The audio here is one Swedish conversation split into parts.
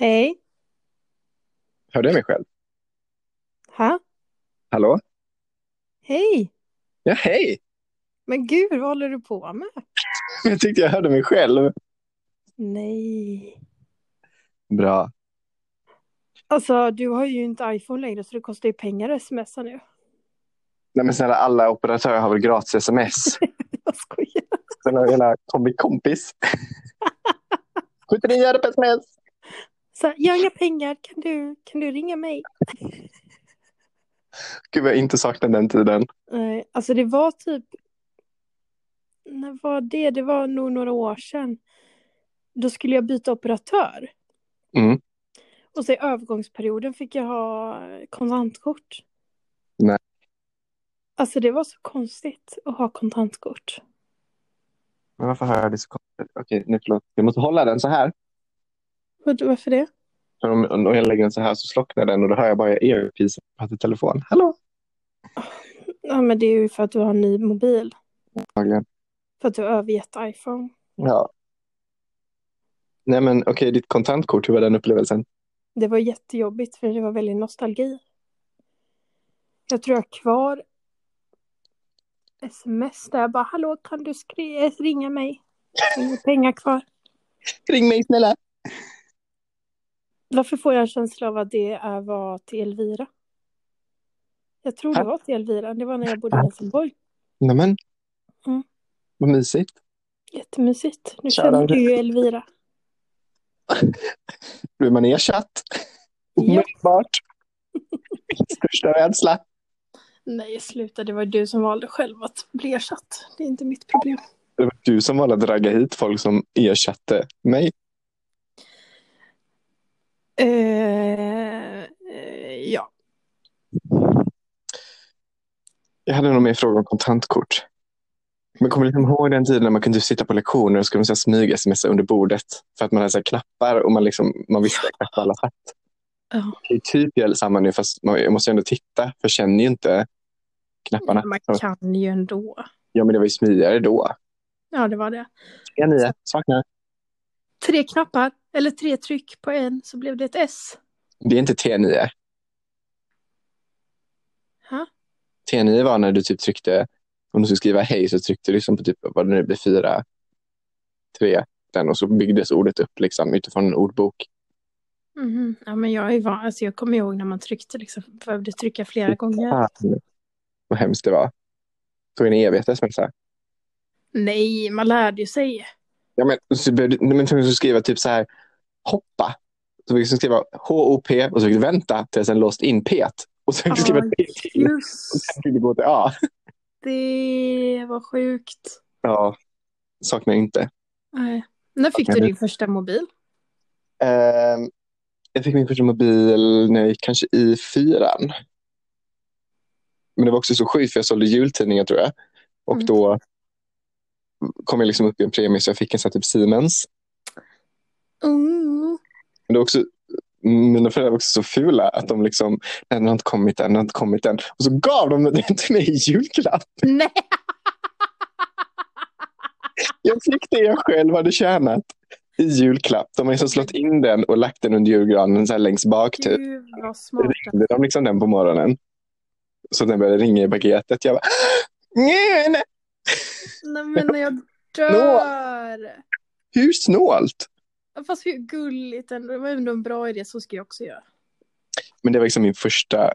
Hej. Hörde jag mig själv? Ha? Hallå? Hej. Ja, hej! Men gud, vad håller du på med? Jag tyckte jag hörde mig själv. Nej. Bra. Alltså, du har ju inte iPhone längre så det kostar ju pengar att smsa nu. Nej men snälla, alla operatörer har väl gratis sms? Jag skojar. Snälla, hela kombi kompis. 79 öre per sms. Så, jag har inga pengar, kan du, kan du ringa mig? Gud, jag inte saknar den tiden. Nej, alltså det var typ... När var det? Det var nog några år sedan. Då skulle jag byta operatör. Mm. Och så i övergångsperioden fick jag ha kontantkort. Nej. Alltså det var så konstigt att ha kontantkort. Men varför hör jag det så konstigt? Okej, nu förlåt. Jag måste hålla den så här. Varför det? För om, om jag lägger den så här så slocknar den och då hör jag bara earpiece på telefon. Hallå? Ja men det är ju för att du har en ny mobil. Antagligen. För att du har övergett iPhone. Ja. Nej men okej, ditt kontantkort, hur var den upplevelsen? Det var jättejobbigt för det var väldigt nostalgi. Jag tror jag har kvar sms där jag bara hallå kan du skri- ringa mig? Jag har inga pengar kvar. Ring mig snälla. Varför får jag en känsla av att det är var till Elvira? Jag tror det var till Elvira. Det var när jag bodde i Helsingborg. Nämen. Mm. Vad mysigt. Jättemysigt. Nu Kära känner du. ju Elvira. Då är man ersatt. Omedelbart. Största rädsla. Nej, sluta. Det var du som valde själv att bli ersatt. Det är inte mitt problem. Det var du som valde att ragga hit folk som ersatte mig. Eh, eh, ja. Jag hade nog mer fråga om kontantkort. Men kommer du ihåg den tiden när man kunde sitta på lektioner och skulle man så här smyga smsa under bordet för att man hade så knappar och man, liksom, man visste exakt vad alla satt. Ja. Det är typ gäller samma nu fast man, måste ändå titta för jag känner ju inte knapparna. Man kan ju ändå. Ja men det var ju smidigare då. Ja, det var det. Ja, nio. Saknar. Tre knappar, eller tre tryck på en, så blev det ett S. Det är inte T9. Ha? T9 var när du typ tryckte, om du skulle skriva hej så tryckte du liksom på typ, vad det nu blir, fyra, tre, den och så byggdes ordet upp liksom utifrån en ordbok. Mhm. Ja, men jag är van. Alltså, jag kommer ihåg när man tryckte, liksom, behövde trycka flera gånger. Fan, vad hemskt det var. Det tog en evighet smsa. Nej, man lärde ju sig. Ja, men så men att skriva typ så här, hoppa. Så fick jag skriva H-O-P och så fick du vänta tills den låst in P. Och så fick du skriva Ja, P till. Och just sen A. det. var sjukt. Ja, saknar jag inte. Nej. När fick du din första mobil? Ehm, jag fick min första mobil när jag gick kanske i fyran. Men det var också så sjukt för jag sålde jultidningar tror jag. Och Mm. då kom jag liksom upp i en premie så jag fick en sån här typ Siemens. Mm. Men det också, mina föräldrar var också så fula att de liksom, den har inte kommit än, den har inte kommit än. Och så gav de den till mig i julklapp. Nej, Jag fick det jag själv hade tjänat i julklapp. De har liksom slått in den och lagt den under julgranen så här längst bak typ. gud vad smart. ringde de liksom den på morgonen. Så den började ringa i paketet. Jag bara, nej, nej. Nej, men jag dör. Hur snålt? Fast hur gulligt ändå. Det var ändå en bra idé. Så ska jag också göra. Men det var liksom min första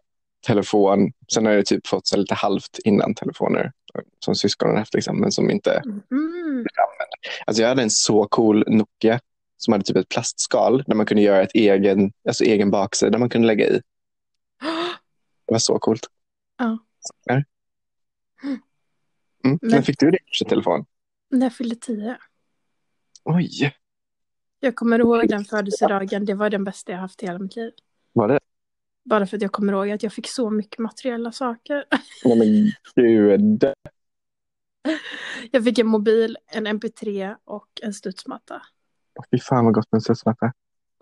telefon. Sen har jag typ fått så lite halvt innan telefoner som syskonen haft, liksom, men som inte Mm. Alltså jag hade en så cool Nokia som hade typ ett plastskal där man kunde göra ett egen, alltså egen baksida där man kunde lägga i. Det var så coolt. Ja. Där. Mm. Men- När fick du din första telefon? När jag fyllde tio. Oj, Jag kommer ihåg den födelsedagen. Det var den bästa jag haft i hela mitt liv. var det? Bara för att jag kommer ihåg att jag fick så mycket materiella saker. Nej men gud. Jag fick en mobil, en mp3 och en studsmatta. Fy fan vad gott med en studsmatta.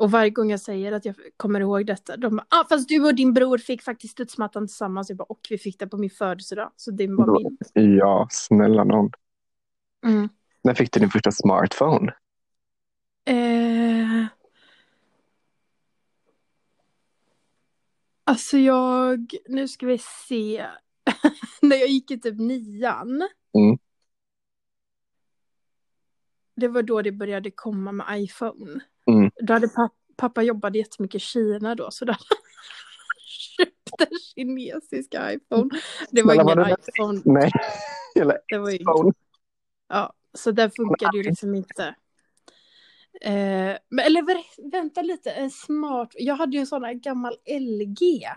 Och varje gång jag säger att jag kommer ihåg detta, de bara, ah, fast du och din bror fick faktiskt studsmattan tillsammans. Jag bara, och vi fick det på min födelsedag. Så det var min. Ja, snälla någon. Mm. När fick du din första smartphone? Eh, Alltså jag, nu ska vi se. När jag gick i typ nian. Mm. Det var då det började komma med iPhone. Då hade pappa, pappa jobbade jättemycket i Kina då. Så då hade han köpt en kinesisk iPhone. Det var ingen det- iPhone. Nej. Eller Det var iPhone. Ja, så den funkade ju liksom inte. Eh, men, eller vä- vänta lite, en smart. Jag hade ju en sån här gammal LG.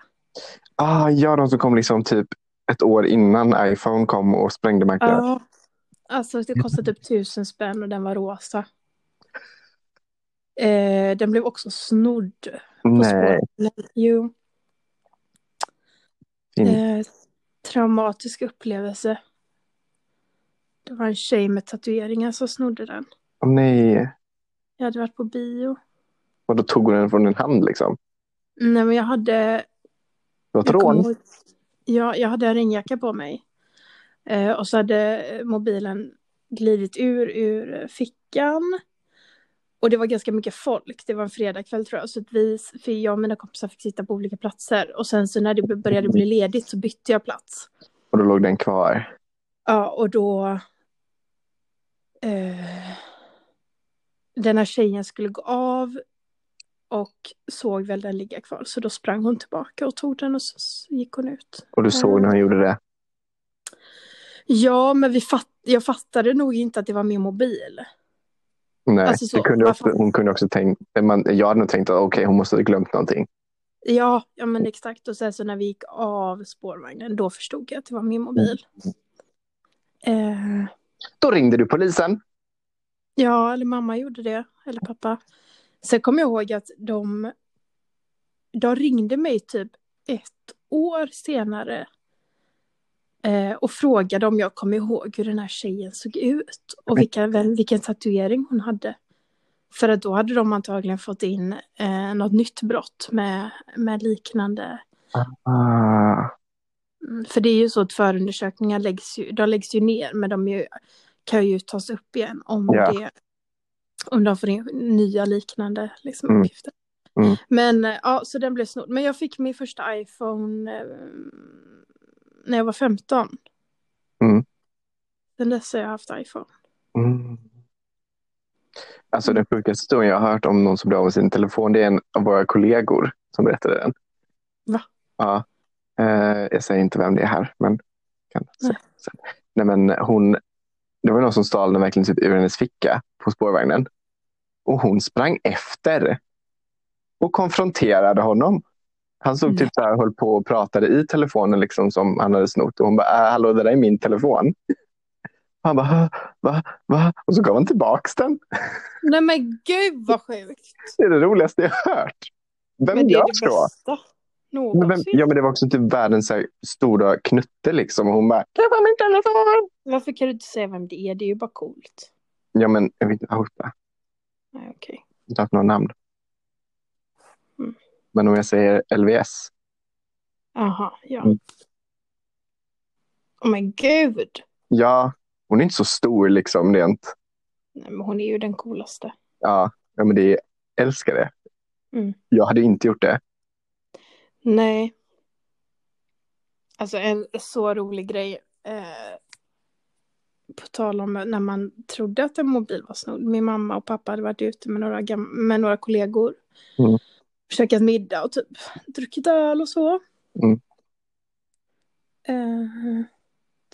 Ah, ja, de som kom liksom typ ett år innan iPhone kom och sprängde marknaden. Ja. Alltså det kostade typ tusen spänn och den var rosa. Eh, den blev också snodd. Nej. Jo. Eh, traumatisk upplevelse. Det var en tjej med tatueringar som snodde den. Åh, nej. Jag hade varit på bio. Och då tog hon den från din hand liksom. Nej men jag hade Det var ett rån. Ja, jag hade en regnjacka på mig. Eh, och så hade mobilen glidit ur, ur fickan. Och det var ganska mycket folk. Det var en fredagkväll tror jag. Så att vi, för jag och mina kompisar fick sitta på olika platser. Och sen så när det började bli ledigt så bytte jag plats. Och då låg den kvar. Ja, och då... Eh, den här tjejen skulle gå av. Och såg väl den ligga kvar. Så då sprang hon tillbaka och tog den och så gick hon ut. Och du såg när han gjorde det. Ja, men vi fatt, jag fattade nog inte att det var min mobil. Nej, Alltså så, kunde också, hon kunde också tänkt, man, jag hade nog tänkt att okej, hon måste ha glömt någonting. Ja, ja men exakt. Och sen så när vi gick av spårvagnen, då förstod jag att det var min mobil. Eh, Då ringde du polisen. ja, eller mamma gjorde det, eller pappa. Sen kommer jag ihåg att de, de ringde mig typ ett år senare. Eh, och frågade om jag kom ihåg hur den här tjejen såg ut. Och vilka, vilken tatuering hon hade. För att då hade de antagligen fått in eh, något nytt brott med, med liknande Ah, Mm, För det är ju så att förundersökningar läggs ju, de läggs ju ner men de ju, kan ju tas upp igen om, Ja. det, om de får in nya liknande liksom, Mm. uppgifter. Mm. Men eh, ja, så den blev snodd. Men jag fick min första iPhone eh, när jag var 15. Mm. Sen dess har jag haft iPhone. mm. Alltså den sjukaste historien jag har hört om någon som blev av med sin telefon, det är en av våra kollegor som berättade den. Va? Ja. Eh, jag säger inte vem det är här, men kan säga Nej. sen. Nej, men hon, det var någon som stal den verkligen typ ur hennes ficka på spårvagnen. Och hon sprang efter och konfronterade honom. Han stod typ så här, höll på och pratade i telefonen liksom som han hade snott. Och hon bara, äh, hallå det där är min telefon. Och han bara, "Hä? va, va? Och så gav han tillbaks den. Nej men gud vad sjukt! Det är det roligaste jag hört. Vem men det gör är det så? Men vem, någonsin. ja, men det var också typ världens här, stora knutte liksom. Och hon bara, det var min telefon. Varför kan du inte säga vem det är? Det är ju bara coolt. Ja, men jag vill inte outa. Nej okej. Jag har inte något namn. Men om jag säger LVS. Aha, ja. Mm. Oh men gud! Ja, hon är inte så stor liksom rent. Nej, men hon är ju den coolaste. Ja, ja men det är, älskar det. Mm. Jag hade inte gjort det. Nej. Alltså en så rolig grej. Eh, på tal om när man trodde att en mobil var snodd. Min mamma och pappa hade varit ute med några, med några kollegor. Mm. Käkat middag och typ druckit öl och så. Mm. Eh,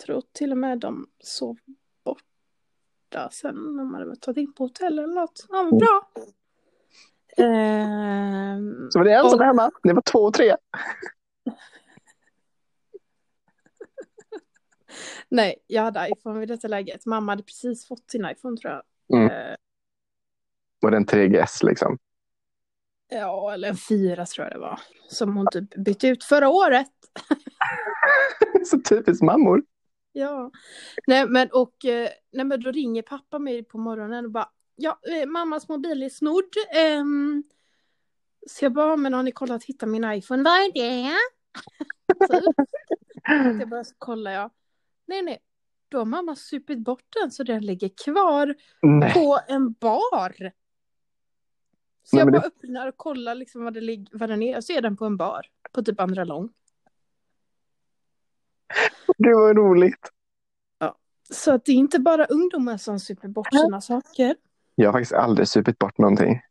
tror till och med de sov borta sen. De hade väl tagit in på hotell eller något. Ja, men Mm. bra. Eh, Så var det en som var hemma. Det var två och tre. Nej, jag hade iPhone vid detta läget. Mamma hade precis fått sin iPhone tror jag. Mm. Eh, Och den 3GS liksom. Ja, eller en fyra tror jag det var. Som hon typ bytte ut förra året. så typiskt mammor. Ja. Nej, men och eh, nej, men då ringer pappa mig på morgonen och bara Ja, eh, mammas mobil är snodd. Ehm, så jag bara, men har ni kollat hitta min iPhone? Vad är det? så, jag bara, så kollar jag. Nej, nej. Då har mamma supit bort den så den ligger kvar Nej. på en bar. Så Nej, jag bara öppnar och kollar liksom vad, det lig- vad den är. Och så är den på en bar. På typ andra lång. Det var roligt. Så att det är inte bara ungdomar som super bort sina saker. Jag har faktiskt aldrig supit bort någonting.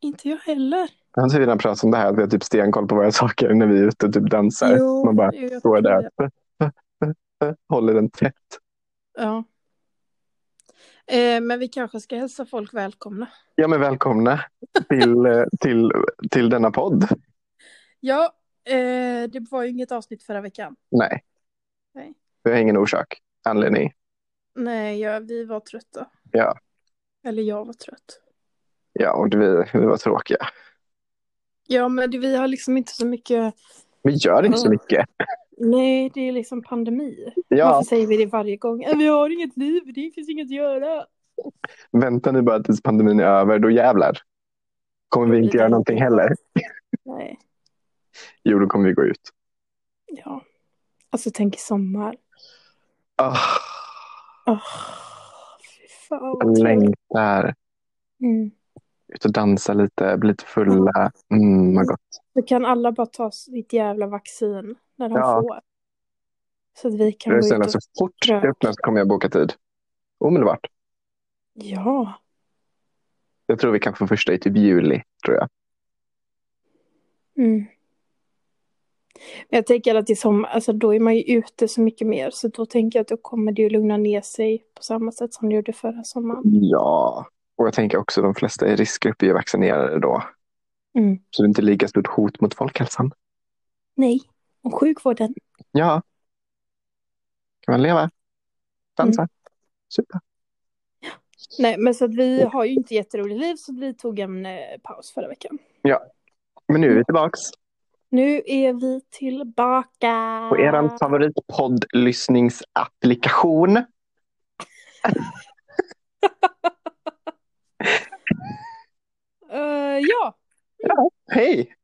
Inte jag heller. Jag har redan pratat om det här att vi har typ stenkoll på våra saker när vi är ute och typ dansar. Jo, Man bara jo, står där, det. håller den tätt. Ja. Eh, men vi kanske ska hälsa folk välkomna. Ja men välkomna till, eh, till, till denna podd. Ja, eh, det var ju inget avsnitt förra veckan. Nej. Nej. Vi har ingen orsak, anledning. Nej, ja, vi var trötta. Ja. Eller jag var trött. Ja, och vi, vi var tråkiga. Ja, men vi har liksom inte så mycket. Vi gör inte så mycket. Nej, det är liksom pandemi. Ja, Varför säger vi det varje gång? Eh, Vi har inget liv, det finns inget att göra. vänta nu bara tills pandemin är över, då jävlar. Kommer vi inte göra någonting heller? Nej, Jo, då kommer vi gå ut. ja. Alltså tänk i sommar. Ah, Åh, fy fan jag längtar. Mm. Ut och dansa lite, bli lite fulla. Mm, vad gott. Då kan alla bara ta sitt jävla vaccin när de Ja. får. Så att vi kan Det är gå ut och... så fort Ja. det öppnas kommer jag boka tid. Omedelbart. Ja, Jag tror vi kan få första i typ juli, tror jag. mm. Men jag tänker att i sommar, alltså då är man ju ute så mycket mer. Så då tänker jag att då kommer det ju lugna ner sig på samma sätt som det gjorde förra sommaren. Ja, och jag tänker också de flesta i riskgrupp är vaccinerade då. Mm. Så det är inte lika stort hot mot folkhälsan. Nej, och sjukvården. Ja. Kan man leva? Dansa? Mm. Super. Nej, men så att vi har ju inte jätteroligt liv så vi tog en eh, paus förra veckan. Men nu är vi tillbaks Nu är vi tillbaka. på er favoritpoddlyssningsapplikation. Eh, ja, Hej!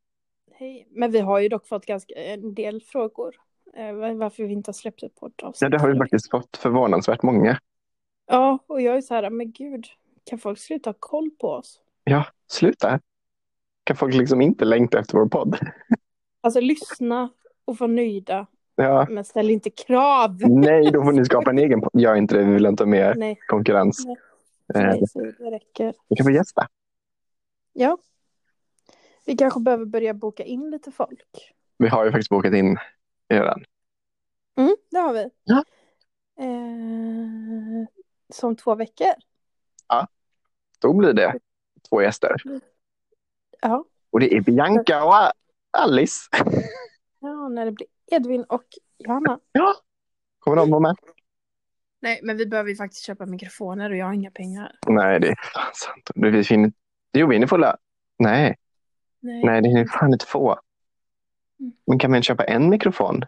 hej. Men vi har ju dock fått ganska en del frågor. eh, varför vi inte har släppt ett poddavsnitt. Ja, det har vi faktiskt fått förvånansvärt många. Ja, och jag är så här, men gud, kan folk sluta ha koll på oss? Ja, sluta. Kan folk liksom inte längta efter vår podd? Alltså lyssna och vara nöjda, Ja. men ställ inte krav. Nej, då får ni skapa en egen podd. Gör inte det, vi vill inte ha mer Nej, konkurrens. Nej. Eh, nej, så det räcker. Vi kan få gästa. Ja. Vi kanske behöver börja boka in lite folk. Vi har ju faktiskt bokat in redan. Mm, det har vi. Ja. Eh, som två veckor. Då blir det två gäster. Ja. Och det är Bianca och Alice. ja, när det blir Edvin och Johanna. Ja. Kommer de vara med? Nej, men vi behöver ju faktiskt köpa mikrofoner och jag har inga pengar. Nej, det är fan sant. Det vi finner... Jo, vi hinner få lö... Nej, Nej. nej, det hinner fan inte få. Mm. Men kan man köpa en mikrofon?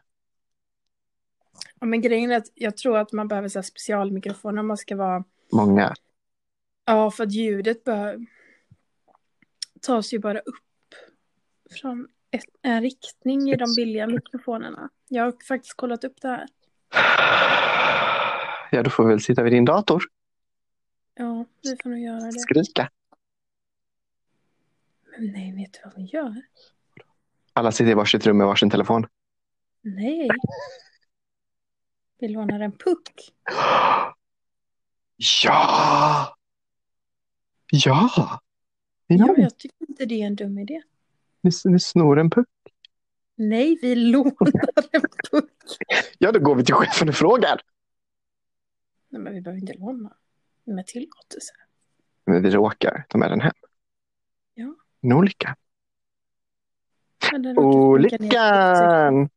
Ja, men grejen är att jag tror att man behöver så specialmikrofoner om man ska vara... Många. Ja, för att ljudet bör... tas ju bara upp från ett, en riktning i de billiga mikrofonerna. Jag har faktiskt kollat upp det här. Ja, då får vi väl sitta vid din dator. Ja, vi får nog göra det. Skrika. Men nej, vet du vad vi gör? Alla sitter i varsitt rum med varsin telefon. Nej. Vi lånar en puck. Ja! Ja! Ja, ja, jag tycker inte det är en dum idé. vi, vi snor en puck. Nej, vi lånar en puck. Ja, då går vi till chefen och frågar. Nej, men vi behöver inte låna. Med tillåtelse. Men vi råkar ta med den hem. Ja. En olycka. Olyckan!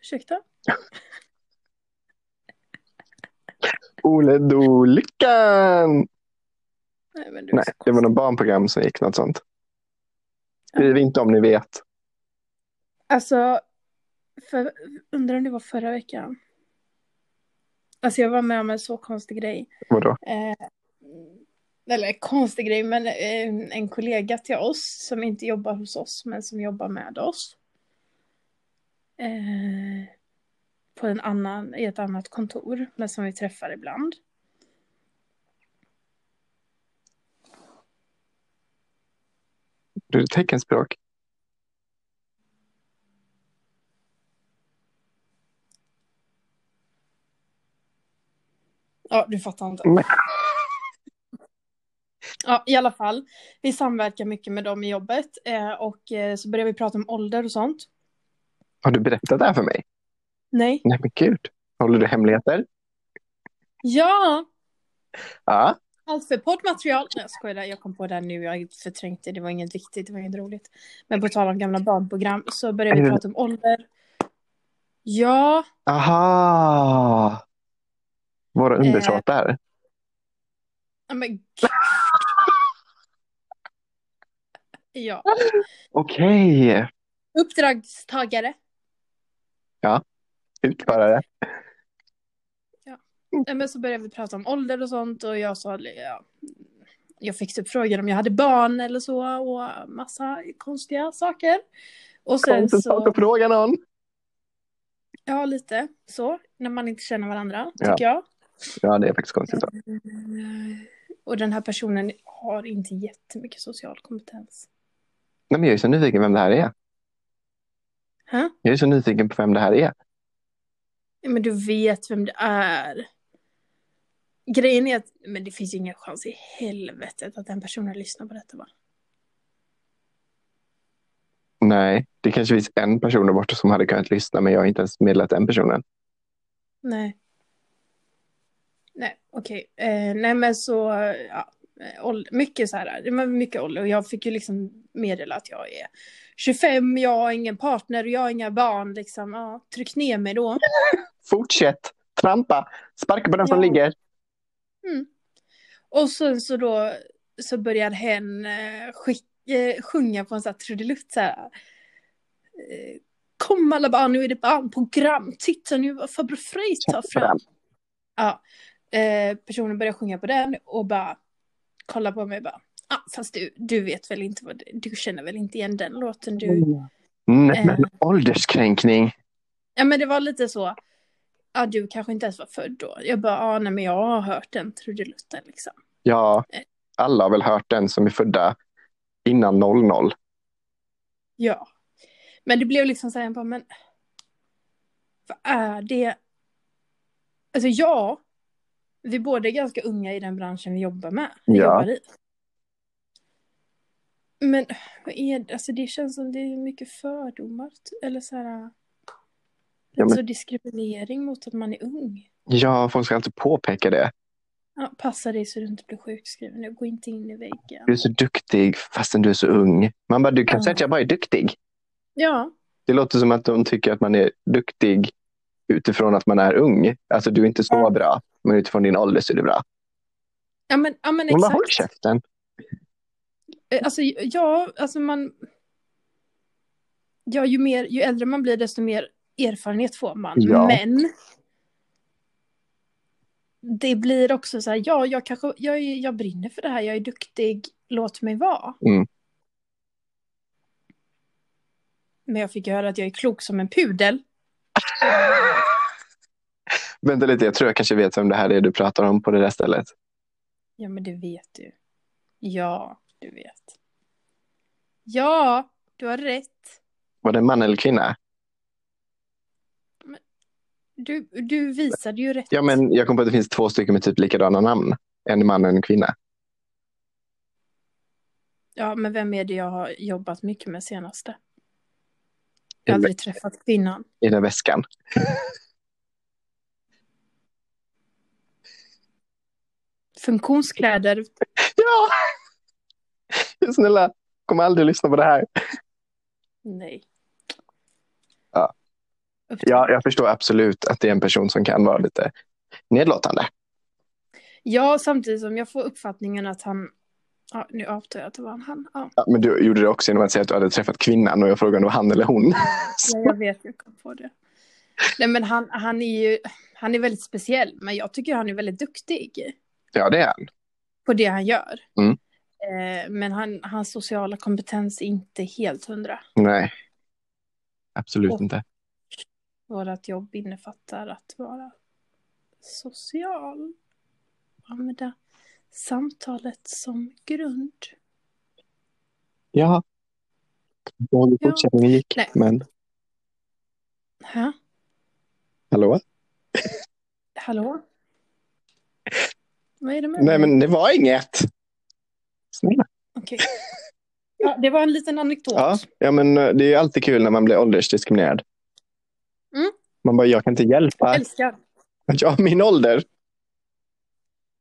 Ursäkta? Ole-do-lyckan! Nej, men Nej, det var något barnprogram som gick något sånt. Skriv inte om ni vet. Alltså, för, undrar om det var förra veckan. Alltså jag var med om en så konstig grej. Vadå? Eh, eller konstig grej, men eh, en kollega till oss som inte jobbar hos oss men som jobbar med oss. Eh, på en annan, i ett annat kontor, men som vi träffar ibland. Du är teckenspråk? Ja, du fattar inte. Nej. Ja, i alla fall. Vi samverkar mycket med dem i jobbet eh, och eh, så börjar vi prata om ålder och sånt. Har du berättat det här för mig? Nej. Nej men gud. Håller du hemligheter? Ja, Ja. allt för poddmaterial. Nej, jag skojar, jag kom på det nu. Jag har förträngt det. Det var inget viktigt, det var inget roligt. Men på tal om gamla barnprogram så börjar vi Mm. prata om ålder. Ja, Aha! Våra undersåtar. ja, men gud. Ja, Okej. uppdragstagare. Utförare. Ja, men så började vi prata om ålder och sånt och jag sa, ja, jag fick typ frågan om jag hade barn eller så och massa konstiga saker. Och sen Konstigt så, att fråga någon. ja lite så, när man inte känner varandra, Ja. tycker jag. Ja, det är faktiskt konstigt. Så. Och den här personen har inte jättemycket social kompetens. Nej, men jag är så nyfiken vem det här är. Hä? Jag är så nyfiken på vem det här är. Men du vet vem det är. Grejen är att, men det finns ingen chans i helvetet att den personen lyssnar på detta va? Nej, det kanske finns en person där borta som hade kunnat lyssna men jag har inte ens meddelat den personen. Nej. Nej, okej. Eh, nej men så, ja. eh, Mycket så här, var mycket ålder och jag fick ju liksom meddela att jag är 25, jag har ingen partner och jag har inga barn liksom. Ja, tryck ner mig då. Fortsätt trampa, sparka på den som Ja. ligger. Och sen så då så börjar hen eh, eh, sjunga på en sån här trudelutt så här. Eh, Kom alla barn, nu är det barnprogram. Titta nu vad farbror Frej tar fram. Ja, eh, personen börjar sjunga på den och bara kollar på mig och bara. Ah, fast du, du vet väl inte vad du känner väl inte igen den låten du. Nej, men Eh. ålderskränkning. Ja men det var lite så. Ja du kanske inte ens var född då. Jag bara, ja nej men jag har hört den trudelutten liksom. Ja, Eh. alla har väl hört den som är födda innan 00. Ja. Men det blev liksom så här, jag bara, men vad är det? Alltså ja, vi båda är ganska unga i den branschen vi jobbar med. Vi Ja. jobbar i. Men vad är det? Alltså det känns som det är mycket fördomar. Eller så här. Ja, men- så diskriminering mot att man är ung. Ja, folk ska alltid påpeka det. Ja, passa dig så du inte blir sjukskriven. Gå inte in i väggen. Du är så duktig fastän du är så ung. Man bara, du kan Ja. säga att jag bara är duktig. Ja, Det låter som att de tycker att man är duktig utifrån att man är ung. Alltså du är inte så Ja. bra, men utifrån din ålder så är du bra. ja men, ja, men Man bara, håll exakt. käften. Eh, Alltså ja, alltså man... Ja, ju, mer, ju äldre man blir desto mer erfarenhet får man. Ja. Men... Det blir också så här, ja, jag kanske, jag, jag brinner för det här, jag är duktig, låt mig vara. Mm. Men jag fick höra att jag är klok som en pudel. Vänta lite, jag tror jag kanske vet vem det här är du pratar om på det där stället. Ja, men det vet du. Ja, du vet. Ja, du har rätt. Var det en man eller kvinna? Du, du visade ju rätt. Ja, men jag kom på att det finns två stycken med typ likadana namn. En man och en kvinna. Ja, men vem är det jag har jobbat mycket med senaste? Jag har aldrig träffat kvinnan. I den väskan. Funktionskläder. Ja! Snälla, kommer aldrig lyssna på det här. Nej. Ja. Ja, jag förstår absolut att det är en person som kan vara lite nedlåtande. ja, samtidigt som jag får uppfattningen att han... Ja, nu avtar jag att det var en han. Ja, Ja, men du gjorde det också genom att säga att du hade träffat kvinnan och jag frågade om det var han eller hon. ja jag vet, jag kom på det. Nej, men han, han är ju... Han är väldigt speciell, men jag tycker han är väldigt duktig Ja, det är han. på det han gör. Mm. Eh, men han, hans sociala kompetens är inte helt hundra. Nej. Absolut Och- inte. Vårt jobb innefattar att vara social. Använda samtalet som grund. Ja, Och hur Ja. fortsättningen gick. Nej. Men Hä? hallå? Hallå? Vad är det med Nej, men det var inget. Snälla. Okej. Ja, det var en liten anekdot. Ja, ja, men eh, det är alltid kul när man blir åldersdiskriminerad. Mm. Man bara, jag kan inte Jag hjälpa älskar. att jag har min ålder.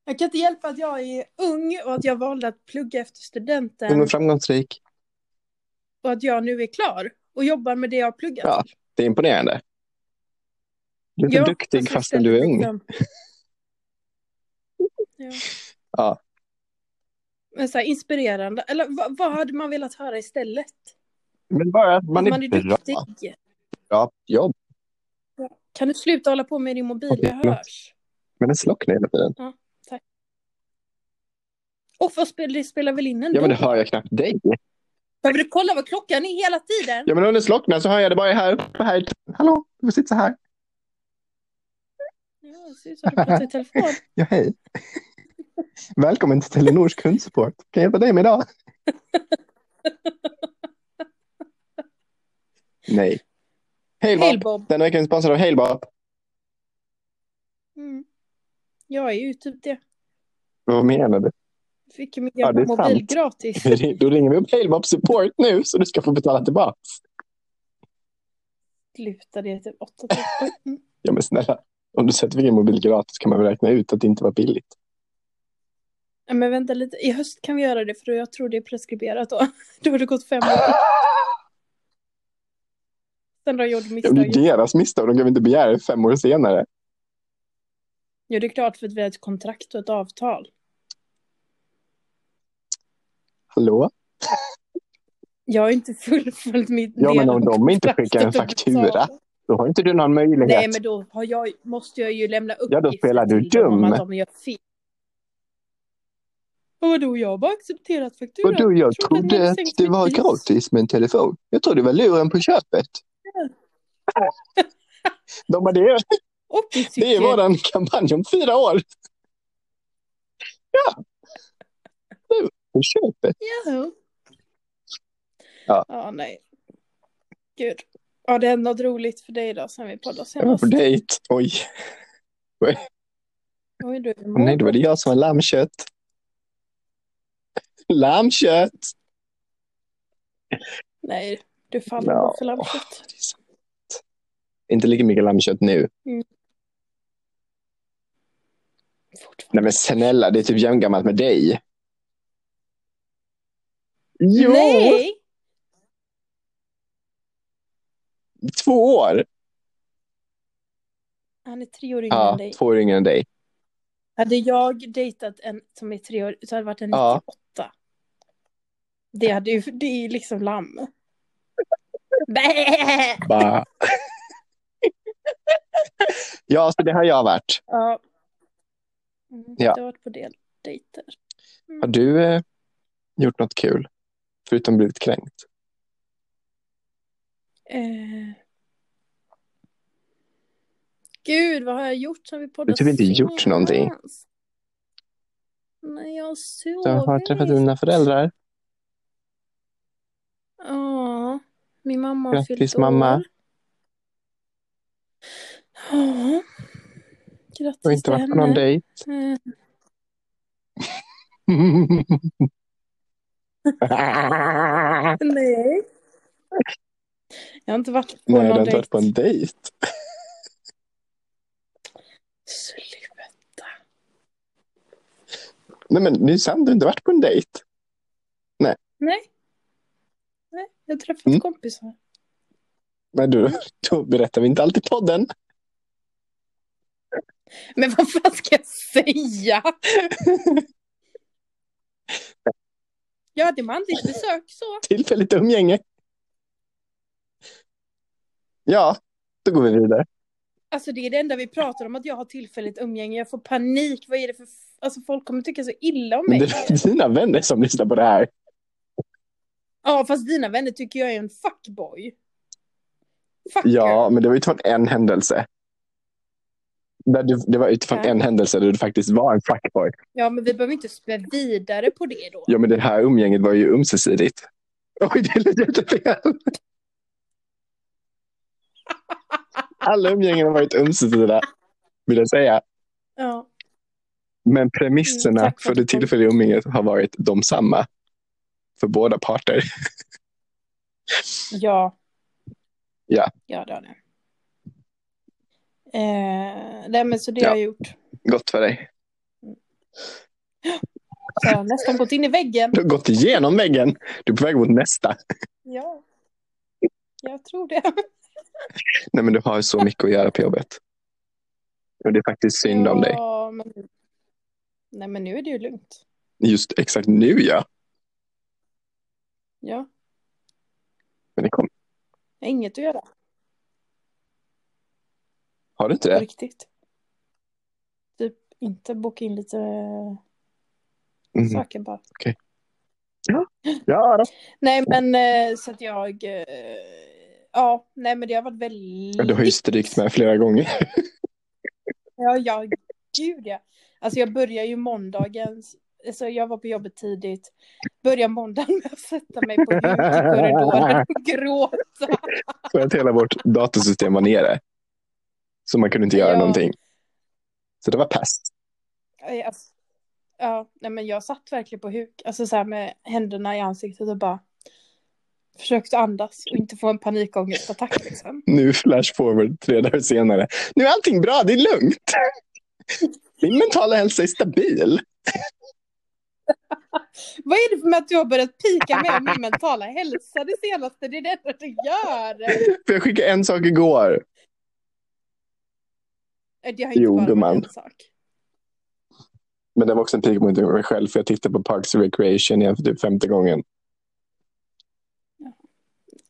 Jag kan inte hjälpa att jag är ung och att jag valde att plugga efter studenten och framgångsrik. och att jag nu är klar och jobbar med det jag har pluggat Ja. Det är imponerande. Du är Ja, duktig alltså fastän du är ung. Ja. Ja. Men så här, inspirerande. Eller vad, vad hade man velat höra istället? Men bara att man Att är, man är bra. duktig. Bra jobb. Kan du sluta hålla på med din mobil? Okej, Jag hörs. Men den slocknar hela tiden. Och vad spelar, det spelar väl in ändå? Ja, men det hör jag knappt dig. Behöver du kolla vad klockan är hela tiden? Ja, men om den slocknar så hör jag det bara här. här. Hallå, du får sitta så här. Ja, det ser ut som du pratar i telefon. Ja, hej. Välkommen till Telenors kundsupport. Kan jag hjälpa dig med idag? Nej. Halebop. Den veckan är sponsrad av Halebop. Mm. Jag är ju typ det. Vad menar du? Fick ju min Ja, är mobil sant. gratis. Då ringer vi upp Halebop support nu så du ska få betala tillbaka. Slutade det typ 8 000. Mm. Ja, men snälla. Om du sätter en mobil gratis kan man väl räkna ut att det inte var billigt. Men vänta lite, i höst kan vi göra det för jag tror det är preskriberat då. Då har det gått fem år. Sen har gjort men det misstag. är deras misstag. De kan väl inte begära det fem år senare. Ja, det är klart för att vi har ett kontrakt och ett avtal. Hallå? Jag har inte fullföljt mitt Ja, men om de inte skickar en faktura. Då har inte du någon möjlighet. Nej, men då jag, måste jag ju lämna Ja, då uppgifter spelar du till dem dum. att de gör fel. Och vadå, jag har bara accepterat fakturan. Och då, jag Trodde att trodde att det var pris. gratis med en telefon. Jag trodde det var luren på köpet. De bara, det, Och det är våran kampanj om fyra år. Ja. Luren på köpet. Jaha. Ja. Ja, nej. Gud. Ja, det hände något roligt för dig då sen vi poddade Jag var senast. på dejt. Oj. Oj, du är Åh, nej, då var det jag som var lammkött. Lammkött! Nej, du faller Ja. för lammkött. Inte lika mycket lammkött nu. Fortfarande. Nej men snälla, det är typ jämngammalt med dig. Jo! Nej! Två år! Han är tre år yngre Ja, än dig. två år yngre än dig. Hade jag dejtat en som är tre år så hade det varit en Ja. 98. Det, hade ju, det är ju liksom lamm. Bä! Ja, så det har jag varit. Ja. Mm, Ja. Jag har varit på del dejter. Har du eh, gjort något kul? Förutom blivit kränkt? Eh. Gud, vad har jag gjort sen vi poddade Du har typ inte gjort någonting. Nej, jag såg Du har träffat dina föräldrar? Ja, min mamma har Grattis, fyllt mamma. år. Ja, grattis Du har inte till varit på någon dejt? Eh, nej. Jag har inte varit på Nej, du någon har inte dejt. varit på en dejt. Sluta. Nej, men det är sant, du har inte varit på en dejt. Nej. Nej, jag har träffat Mm. kompisar. Men du, då berättar vi inte alltid podden. Men vad fan ska jag säga? Jag hade manligt besök så. Tillfälligt umgänge. Ja, då går vi vidare. Alltså det är det enda vi pratar om, att jag har tillfälligt umgänge. Jag får panik. Vad är det för... Alltså folk kommer tycka så illa om Men mig. det är dina vänner som lyssnar på det här. Ja, fast dina vänner tycker jag är en fuckboy. Fucker. Ja, men det var utifrån en händelse. Där du, det var utifrån Ja. en händelse där du faktiskt var en fuckboy. ja, men vi behöver inte spä vidare på det då. Ja, men det här umgänget var ju ömsesidigt. Oj, det lät jättefel. Alla umgängen har varit ömsesidiga, vill jag säga. Ja. Men premisserna Mm, för för det tillfälliga umgänget har varit de samma för båda parter. Ja. Ja. Ja, det har det. Eh, nej, men så det Ja. har jag gjort. Gott för dig. Så jag har nästan gått in i väggen. Du har gått igenom väggen. Du är på väg mot nästa. Ja. Jag tror det. Nej, men du har så mycket att göra på jobbet. Och det är faktiskt synd om dig. Ja, men... Nej, men nu är det ju lugnt. Just exakt nu, ja. Ja. Men det kom. Jag har inget att göra. Har du inte På det? riktigt. Typ inte boka in lite Mhm. saker bara. Ja, då. Nej, men eh, så att jag... Ja, nej, men det har varit väldigt... du har ju strykt med flera gånger. Ja, ja, gud ja. Alltså jag börjar ju måndagen, alltså jag var på jobbet tidigt, börjar måndagen med att sätta mig på korridoren och gråta. För att hela vårt datasystem var nere. Så man kunde inte göra Ja. någonting. Så det var pest. Ja, Alltså, ja, nej men jag satt verkligen på huk, alltså så här med händerna i ansiktet och bara försökte andas och inte få en panikångestattack liksom. Nu flash forward tre dagar senare. Nu är allting bra, det är lugnt. Min mentala hälsa är stabil. Vad är det för med att du har börjat pika med min mentala hälsa det senaste? Det är det du gör. För jag skickade en sak igår. Det har inte Jo, bara varit en sak. Men det var också en pik mot mig själv för jag tittade på Parks and Recreation igen för typ femte gången.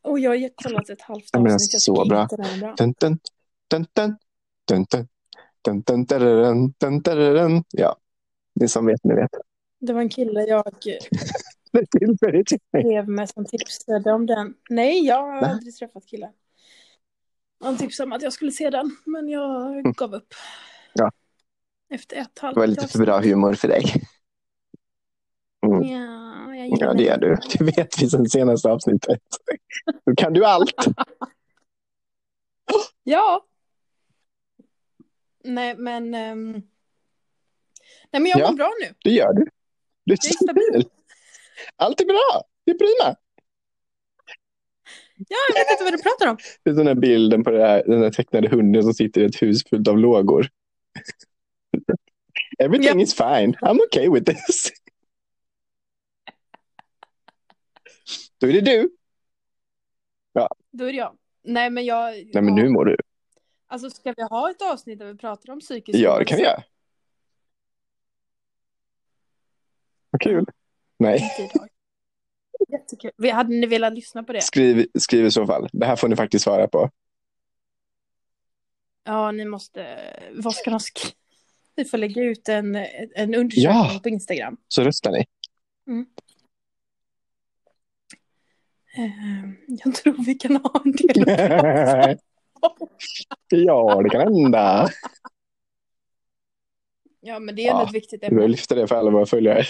Och jag har gett honom alltså ett halvt avsnitt. Den är så bra. Ja, ni som vet, ni vet. Det var en kille jag skrev med som tipsade om den. Nej, jag har aldrig träffat killen. Han tipsade om att jag skulle se den, men jag mm. gav upp. Ja. Efter ett halvt Det var lite för bra humor för dig. Ja, jag Ja, det är du. Det vet vi sen senaste avsnittet. Då kan du allt. Ja. Nej, men... ehm, Nej, men jag Ja. mår bra nu. Det gör du. Du är Jag är stabil. stabil. Allt är bra. Det är prima. Ja, jag vet inte vad du pratar om. Det är den här bilden på här, den här tecknade hunden som sitter i ett hus fullt av lågor. Everything is fine. I'm okay with this. Då är det du. Då är det jag. Nej, men jag... Nej, men nu mår du. Alltså, ska vi ha ett avsnitt där vi pratar om psykisk Ja, det kan vi göra. Vad kul. Nej. Jättekul. Vi- Hade ni velat lyssna på det? skriv, skriv i så fall. Det här får ni faktiskt svara på. Ja, ni måste... Vad ska de skriva? Vi får lägga ut en, en undersökning Ja. på Instagram. Så röstar ni. Eh, Jag tror vi kan ha en del att ja, det kan hända. Ja, men det är Ja, ett viktigt ämne. lyfta det för alla våra följare.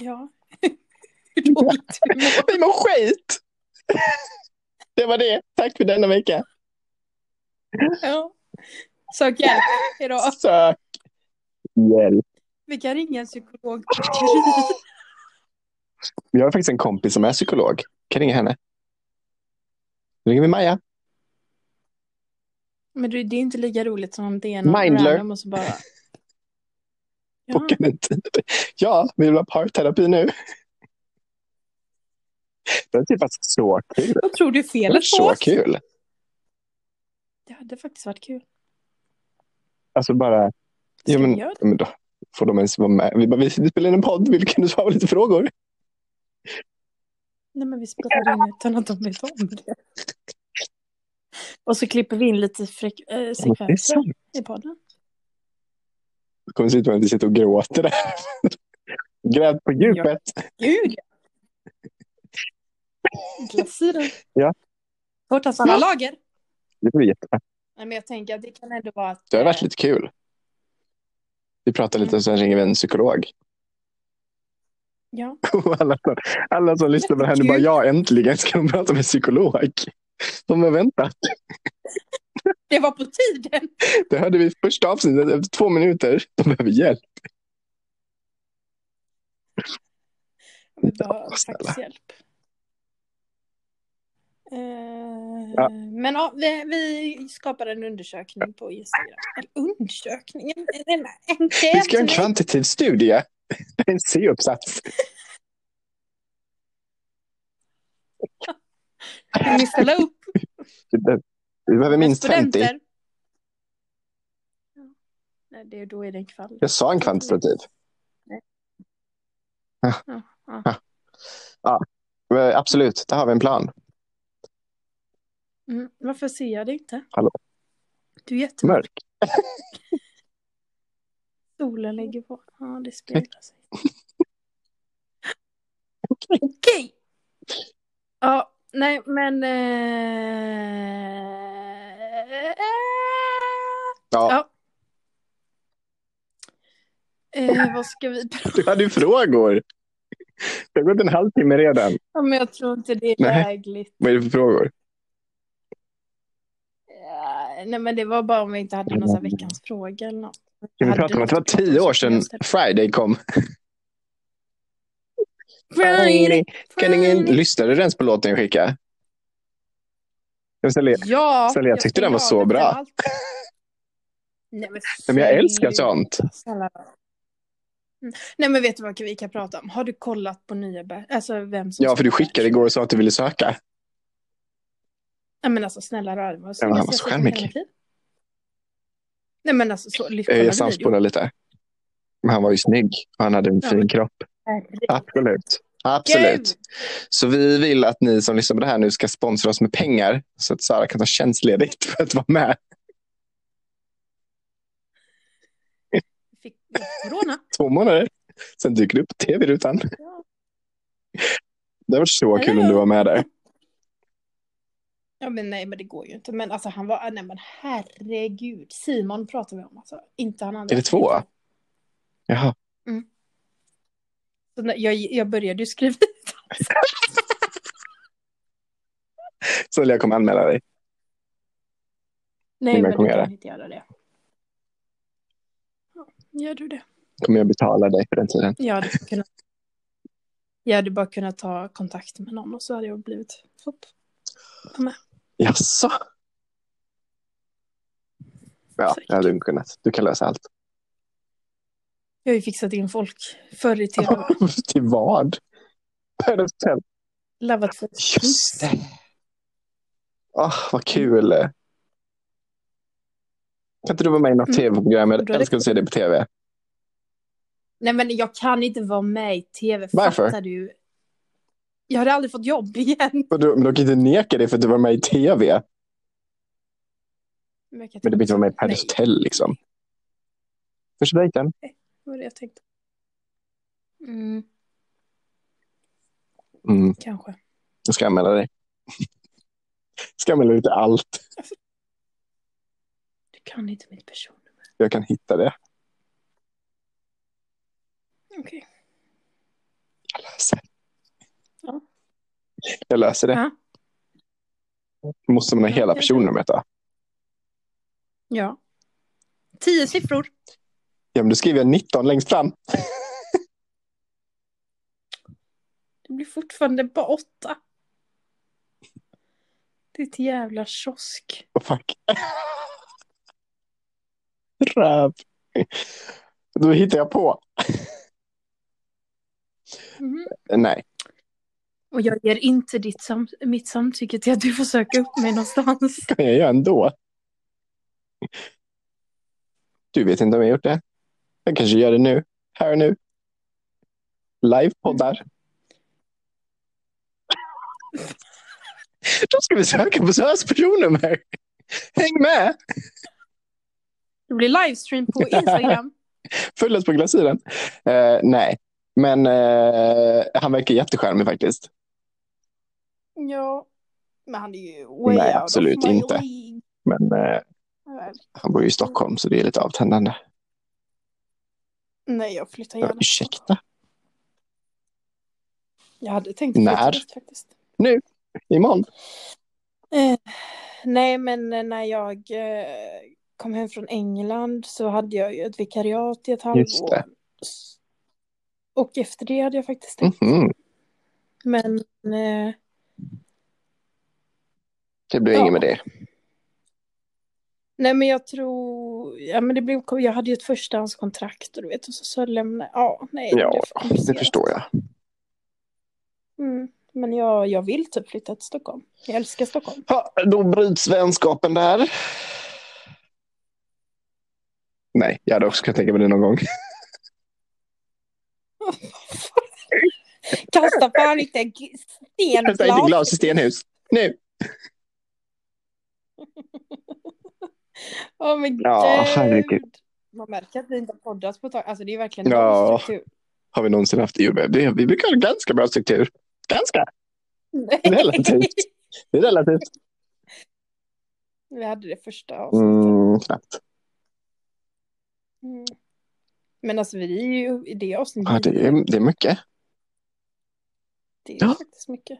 Ja. Hur dåligt vi mår. Vi mår skit! Det var det. Tack för denna vecka. Ja. Sök hjälp. Hejdå. Sök hjälp. Vi kan ringa en psykolog. Vi har faktiskt en kompis som är psykolog. Kan ringa henne. Då ringer vi Maja. Men det är inte lika roligt som om det är någon Mindler. random och så bara... Ja. Boka en tid. Ja, vi vill ha parterapi nu. Det är typ varit så kul. Vad tror du felet på så oss? kul. Det hade faktiskt varit kul. Alltså bara, Ska ja, men, men då får de ens vara med. Vi, bara, vi spelar in en podd, vi kan du svara på lite frågor? Nej, men vi spelar in utan att de vet om det. Och så klipper vi in lite fre- äh, är sekvenser i podden. Det kommer se ut som att vi sitter och gråter där. Grävt på djupet. Gud! Glasyren. Ja. Tårtans alla lager. Det blir jättebra. Nej, men jag tänker att det kan ändå vara att... Det har varit lite kul. Vi pratar lite och sen ringer vi en psykolog. Ja. Alla, alla som lyssnar på det här nu bara, ja äntligen ska de prata med psykolog. De har väntat. Det var på tiden. Det hörde vi i första avsnittet efter två minuter. De behöver hjälp. Vi behöver faktiskt hjälp. Eh, Ja. Men ja, vi, vi skapade en undersökning på Instagram. Eller undersökning? En, en enkät. Vi ska göra en kvantitativ studie. Det är en C-uppsats. Vill ni ställa upp? Vi behöver minst 50. Studenter? Ja. Nej, det, då är det en kvall. Jag sa en kvantitativ. Ja, ja. Eh, Absolut, där har vi en plan. Mm. Varför ser jag det inte? Hallå? Du är jättemörk. Mörk. Solen ligger på. Ja, det speglar sig. Okej. Ja, nej, men... Eh... Ja, Ja. Eh, vad ska vi prata du hade ju frågor. Det har gått en halvtimme redan. om? Jag tror inte det är Nej. lägligt. Vad är det för frågor? Ja, nej, men det var bara om vi inte hade någon sån här veckans fråga eller något. Kan vi prata om att det var tio år jag sedan. Friday kom? Friday, Friday. lyssna du ens på låten jag skickade? Jag ställer- Ja, Sally, jag tyckte den var så bra. allt. Nej, men, men jag älskar sånt. Mm. Nej men vet du vad vi kan prata om? Har du kollat på nya bär? Alltså vem som Ja, för du skickade igår och sa att du ville söka. Nej men alltså snälla rör dig. Han var så charmig. Nej men alltså så, kolla Jag video. samspolade lite. Men han var ju snygg och han hade en Ja, fin kropp. Absolut. Absolut. Så vi vill att ni som lyssnar på det här nu ska sponsra oss med pengar så att Sara kan ta tjänstledigt för att vara med. Fick corona. Två månader. Sen dyker du upp på tv-rutan. Ja. Det var så kul om du var med där. Ja men nej men det går ju inte. Men alltså han var, nej men herregud. Simon pratar vi om alltså. Inte han andra. Är det två? Jaha. Så när, jag, jag började ju skriva ut. Så jag kommer anmäla dig. Nej men kommer du kan inte göra det. Ja, Gör du det? Kommer jag betala dig för den tiden. Jag hade, kunnat, jag hade bara kunnat ta kontakt med någon och så hade jag blivit vara med. Jaså? Ja, Säkert. det hade du kunnat. Du kan lösa allt. Jag har ju fixat in folk förr i tiden. Till vad? Hotell. Lavat för Just det. Åh, vad kul. Kan inte du vara med i något Mm. tv-program? Jag älskar att se det på tv. Nej men jag kan inte vara med i tv. Varför? Fattar du? Jag hade aldrig fått jobb igen. Och du, men de kan inte neka dig för att du var med i tv. Men, jag Men du behöver inte vara med i Nej, Paradise Hotel liksom. Första dejten. det var det jag tänkte. Mm, Mm, kanske. jag ska anmäla dig. ska anmäla dig till allt. Du kan inte mitt personnummer. Jag kan hitta det. Okej. Jag löser. Ja. Jag löser det. Ja. Måste man ha hela personnumret då? Ja. Tio siffror. Ja, men då skriver jag 19 längst fram. Det blir fortfarande bara åtta. Det är ett jävla kiosk. Oh, fuck. Röv. Då hittar jag på. Mhm. Nej, Och jag ger inte ditt sam mitt samtycke till att du får söka upp mig någonstans. kan jag göra ändå. Du vet inte om jag gjort det. Jag kanske gör det nu. Här och nu. Livepoddar. Då ska vi söka på Sös personnummer. Häng med! Det blir livestream på Instagram. Följ oss på glasyren. Eh, nej, men eh, han verkar jättecharmig faktiskt. Ja. Men han är ju way Nej, out absolut of my inte. league. Men eh, han bor ju i Stockholm så det är lite avtändande. Nej, jag flyttar Ja, gärna. ursäkta. Jag hade tänkt När? flytta faktiskt. Imorgon? Eh, nej, men när jag eh, kom hem från England så hade jag ju ett vikariat i ett halvår. Och efter det hade jag faktiskt tänkt. Mhm. Men eh, Det blir Ja. inget med det. nej, men jag tror, ja men det blev, jag hade ju ett förstahandskontrakt och du vet, och så, så lämnade, ja, nej. det Ja, blev det förstår jag. Mm. Men jag, jag vill typ flytta till Stockholm. Jag älskar Stockholm. Ha, då bryts vänskapen där. Nej, jag hade också kunnat tänka mig det någon gång. Kasta fan inte g- Kasta inte glas i stenhus. Nu! Åh men Ja, gud. herregud. Man märker att vi inte har poddat på ett tag. Alltså det är verkligen Ja. struktur. Har vi någonsin haft det? Vi brukar ha ganska bra struktur. Ganska. Nej. Relativt. Det är relativt. Vi hade det första avsnittet. Mm, knappt. Mm. Men alltså vi är ju i det avsnittet. Ja, det, är, det är mycket. det är Ja. faktiskt mycket.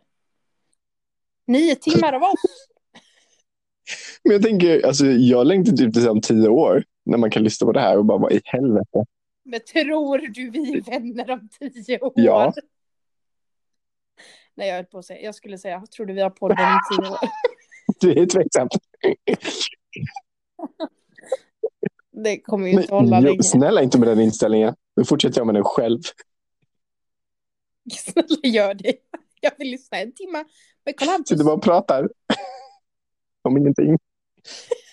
Nio timmar av oss. Men jag tänker, alltså, jag längtar typ till om tio år. När man kan lyssna på det här och bara, vad i helvete. Men tror du vi är vänner om tio år? Ja. Nej jag höll på att säga. Jag skulle säga, tror du vi har podden i tio år? Det är tveksamt. Det kommer ju Men, inte hålla länge. snälla inte med den inställningen. Nu fortsätter jag med den själv. Snälla gör det. Jag vill lyssna en timme Karl Hampus. Sitter bara och pratar. Om ingenting.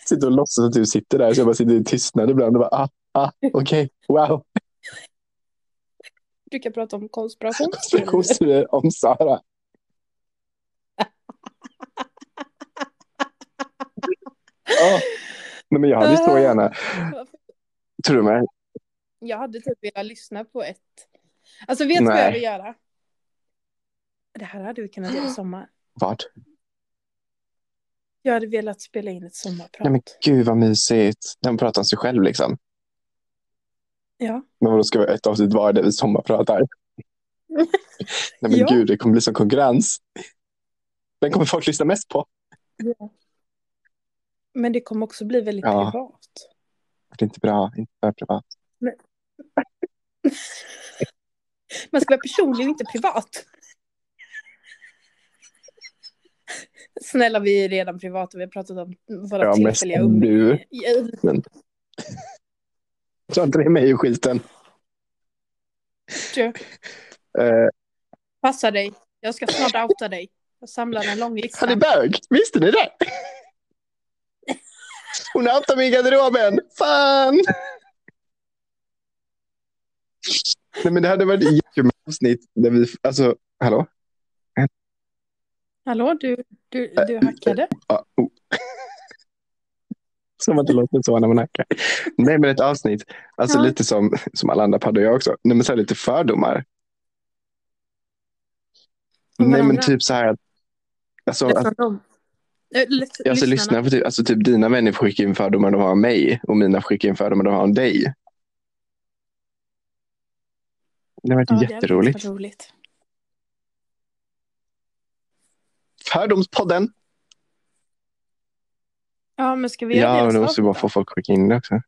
Sitter och låtsas att du sitter där. Så jag bara sitter i tystnad ibland och bara, ah, ah, okej, wow. Du kan prata om konspirationsteorier. Konspirationsteorier om Sara. Ja. Nej, men jag hade så gärna, tror du mig? Jag hade typ velat lyssna på ett. Alltså vet du vad jag vill göra? Det här hade vi kunnat göra i sommar. Vad? Jag hade velat spela in ett sommarprat. Nej men gud vad mysigt. Den pratar om sig själv liksom. Ja. Men vadå, ska vi ett avsnitt var där vi sommarpratar? Nej men Ja. gud, det kommer bli som konkurrens. Den kommer folk lyssna mest på. Men det kommer också bli väldigt Ja. privat. Det är inte bra, inte för privat. Man ska vara personlig och inte privat. Snälla, vi är redan privata. Vi har pratat om våra Ja, tillfälliga du. umgängen. Så inte det mig i skiten. Du, Eh, Passa dig. Jag ska snart outa dig. Jag samlar en lång lista. han är bög, visste ni det? Hon outar mig i garderoben. Fan! Nej men det hade varit ett jättekul avsnitt där vi, alltså, hallå? Hallå, du, du, du hackade? Ja, oh. Som att det låter så när man hackar. Nej, men ett avsnitt. Alltså Ja. lite som, som alla andra poddar jag också. Nej, men så här lite fördomar. Om Nej, men typ så här. Alltså, att, dem? Eh, alltså lyssna på typ, alltså typ dina vänner får skicka in fördomar de har om mig och mina får skicka in fördomar de har om dig. Det har varit Ja, det jätteroligt. varit roligt. Fördomspodden. Ja, men ska vi göra Ja, det då måste vi bara få folk att skicka in det också.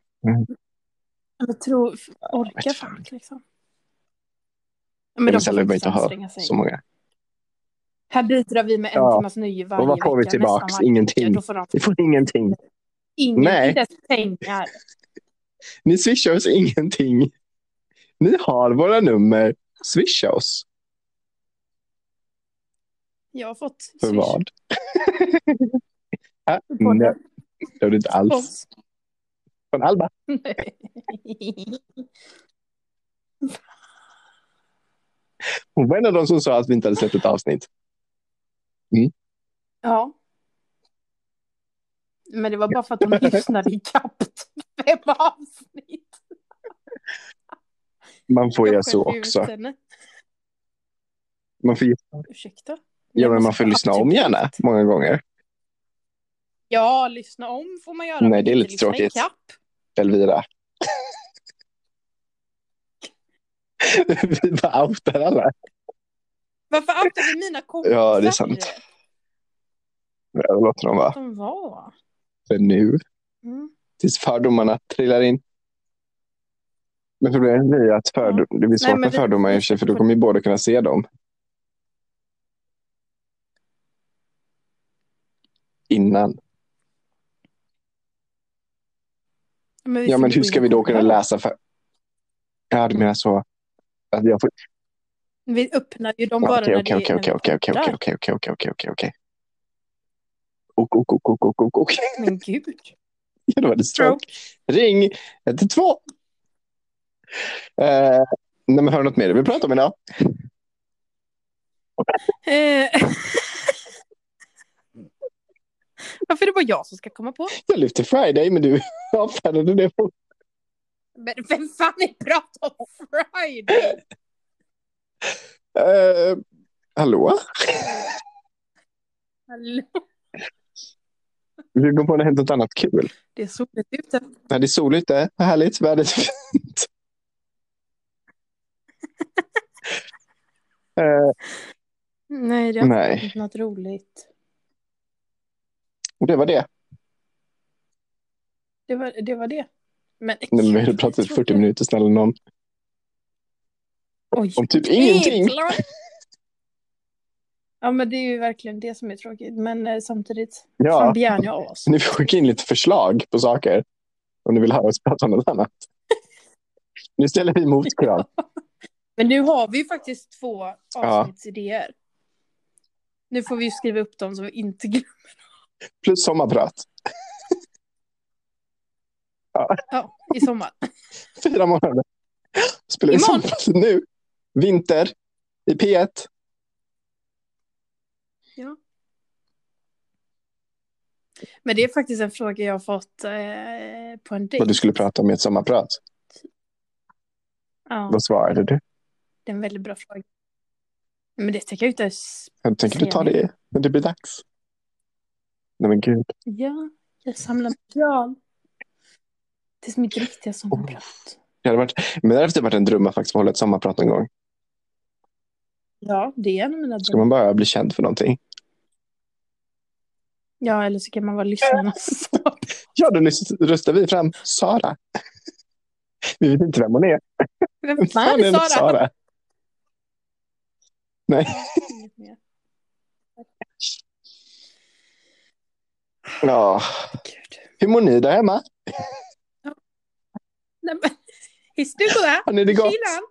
Jag tror, orkar fan liksom. Men, Men de får faktiskt inte ha så många. Här bidrar vi med en Ja. timmas nöje varje Och vad får vi vecka, tillbaks? varje Ingenting. vecka. Då får de Vi får ingenting. ingen, Nej. inte ens pengar. Ni swishar oss ingenting. Ni har våra nummer. Swisha oss. Jag har fått För swish vad? på nej, det har du inte alls. Från Alba. Nej. Hon var en av de som sa att vi inte hade sett ett avsnitt. Ja. Men det var bara för att hon lyssnade i kapp fem avsnitt. Man får Jag göra så också. henne. Man får, Ursäkta? Ja, men man får lyssna om gärna. Många gånger. Ja, lyssna om får man göra. Nej, det är lite tråkigt. Elvira. vi bara outar alla. Varför outar du mina kompisar? Ja, det är sant. Jag låter dem vara De var. för nu. Mm. Tills fördomarna trillar in. Men problemet blir att fördom, det blir Nej, svårt men med vi- fördomar i och för sig, för då kommer ju båda kunna se dem. Innan. Men Ja, men hur ska vi då kunna läsa för... Ja, du menar så. Att jag får... Vi öppnar ju dem bara Okej, när okej, det okej, vi okej, okej, okej, okej, okej, okej, okej, okej, okej. Ok, ok, ok, ok, ok, ok, ok. Men gud. Ja, då var det stroke. Ring 112. Eh, nej, men har du något mer du vill prata om idag? Varför är det bara jag som ska komma på? Jag lyfter Friday, men du avfärdade det. Men vem fan är pratar om Friday? Eh, hallå? Hallå? Vi går på något helt annat kul. Det är soligt ute. Nej, det är sol ute. Härligt. Vädret är fint. Eh, Nej, det har inte hänt något roligt. Och det var det. Det var det. Var det. Men, Nej, men vi har pratat i 40 minuter, snälla någon. Oj. Om typ ingenting. Ja, men det är ju verkligen det som är tråkigt. Men eh, samtidigt, fan Ja, begär ni av oss? ni får skicka in lite förslag på saker. Om ni vill höra oss prata om något annat. Nu ställer vi motkrav. Men nu har vi ju faktiskt två avsnittsidéer. Nu får vi skriva upp dem så vi inte glömmer. Plus sommarprat. Ja, i sommar. Fyra månader. Spelar vi sommarprat nu. Vinter. I P1. Men det är faktiskt en fråga jag har fått eh, på en dejt. Vad du skulle prata om i ett sommarprat. Ja, Vad svarade du? det är en väldigt bra fråga. Men det tänker jag inte ens... Jag tänker du ta det när det blir dags? Nej men gud. Ja, jag samlar material. Det är mitt riktiga sommarprat. Det hade varit, men det hade faktiskt varit en dröm att faktiskt få hålla ett sommarprat någon gång. Ja, det är en av mina Ska drömmar. man bara bli känd för någonting. Ja, eller så kan man vara lyssnarnas Ja, då röst- röstar vi fram Sara. Vi vet inte vem hon är. Vem fan är det Sara? Nej. Inget mer. Ja. Gud. Hur mår ni där hemma? Nej, men, I stugan? Har ni det gott? Kylan?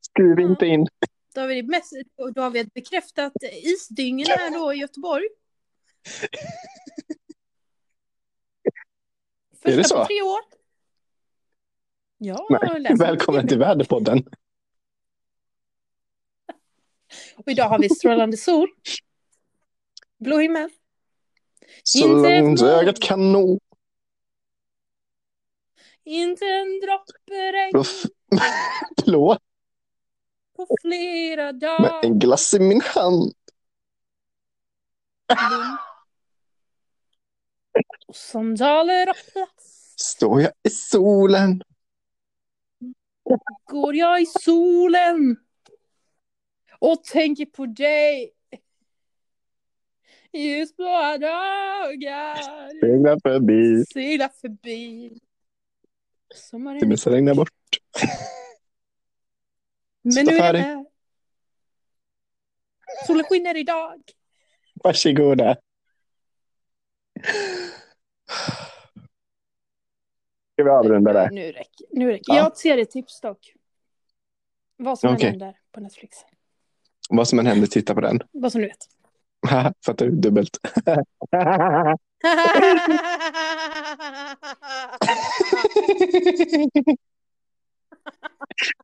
Skriv inte in. Då har vi, det mest, då har vi ett bekräftat isdygn här då i Göteborg. Första Är det så? på tre år. Ja, Nej. Välkommen till Väderpodden. Och idag har vi strålande sol. Blå himmel. Så ett ögat kan nå. Inte en droppe regn Blå, på flera med dagar. en glass i min hand. Och sandaler av plast Står jag i solen. går jag i solen och tänker på dig. Ljusblåa dagar Seglar förbi. seglar förbi. Sommaren mesta regnar bort. Men nu är det här. Solen skiner idag. Varsågoda. Ska vi avrunda där? Nu räcker, nu räcker. Ja. Jag har ett serietips dock. Vad som än Okej. händer på Netflix. Vad som än händer, titta på den. Vad som du vet. Fattar du? Dubbelt.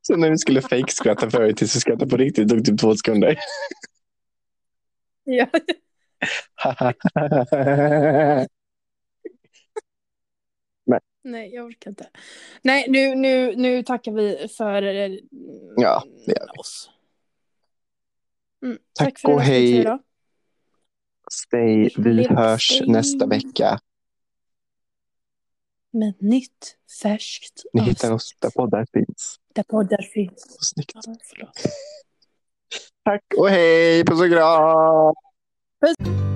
Så när vi skulle fake-skratta förut tills vi skrattade på riktigt, det tog typ två sekunder. ja. Nej, jag orkar inte. Nej, nu, nu, nu tackar vi för eh, Ja, det gör vi. oss. Mm, Tack tack för och idag, hej. Sofia. Stay, vi Lev- hörs nästa vecka. Med nytt, färskt Ni avsnitt hittar oss där poddar finns. där poddar finns. Snyggt. Ja. Tack och hej. Puss och kram. Puss.